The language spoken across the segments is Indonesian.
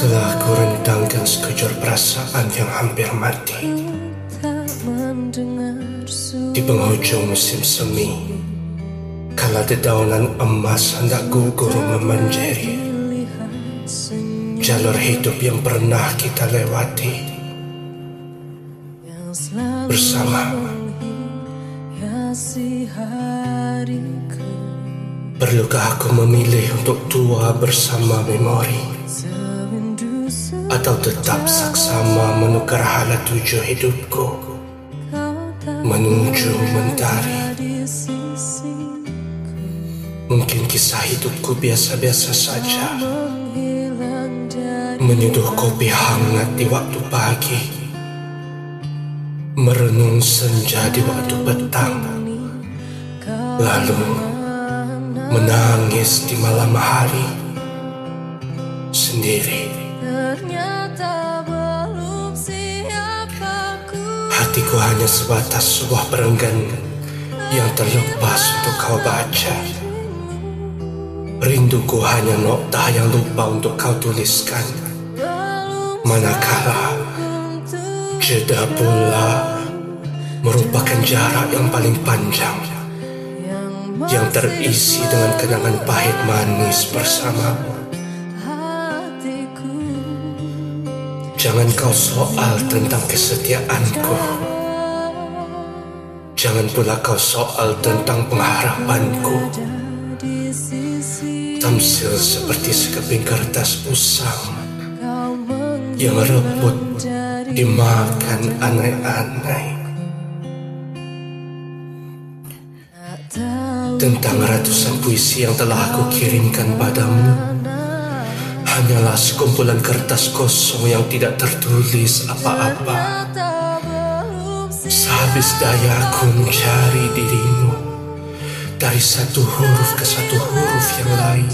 Telah ku rentangkan sekejur perasaan yang hampir mati. Di penghujung musim semi Kala dedaunan emas hendak gugur memanjiri Jalur hidup yang pernah kita lewati Bersama Perlukah aku memilih untuk tua bersama memori? Atau tetap saksama menukar hala tujuh hidupku? Menuju mentari? Mungkin kisah hidupku biasa-biasa saja. Menyeduh kopi hangat di waktu pagi. Merenung senja di waktu petang. Lalu menangis di malam hari sendiri. Hatiku hanya sebatas sebuah perenggan yang terlepas untuk kau baca. Rinduku hanya nokta yang lupa untuk kau tuliskan. Manakala jeda pula merupakan jarak yang paling panjang terisi dengan kenangan pahit manis bersamamu. Jangan kau soal tentang kesetiaanku. Jangan pula kau soal tentang pengharapanku. Tamsil seperti sekeping kertas usang yang rebut dimakan anai-anai. Tentang ratusan puisi yang telah aku kirimkan padamu. Hanyalah sekumpulan kertas kosong yang tidak tertulis apa-apa. Sehabis daya aku mencari dirimu dari satu huruf ke satu huruf yang lain.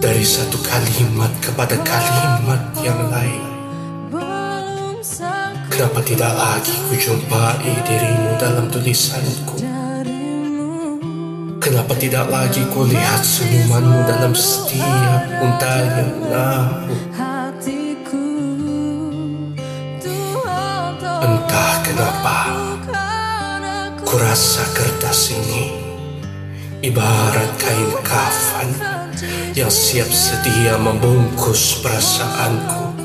Dari satu kalimat kepada kalimat yang lain. Kenapa tidak lagi kujumpai dirimu dalam tulisanku? Kenapa tidak lagi kulihat senyumanmu dalam setiap untayan nahu? Entah kenapa, kurasa kertas ini ibarat kain kafan yang siap sedia membungkus perasaanku,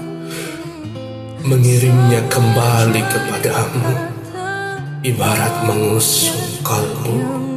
mengirimnya kembali kepadamu, ibarat mengusung kalbu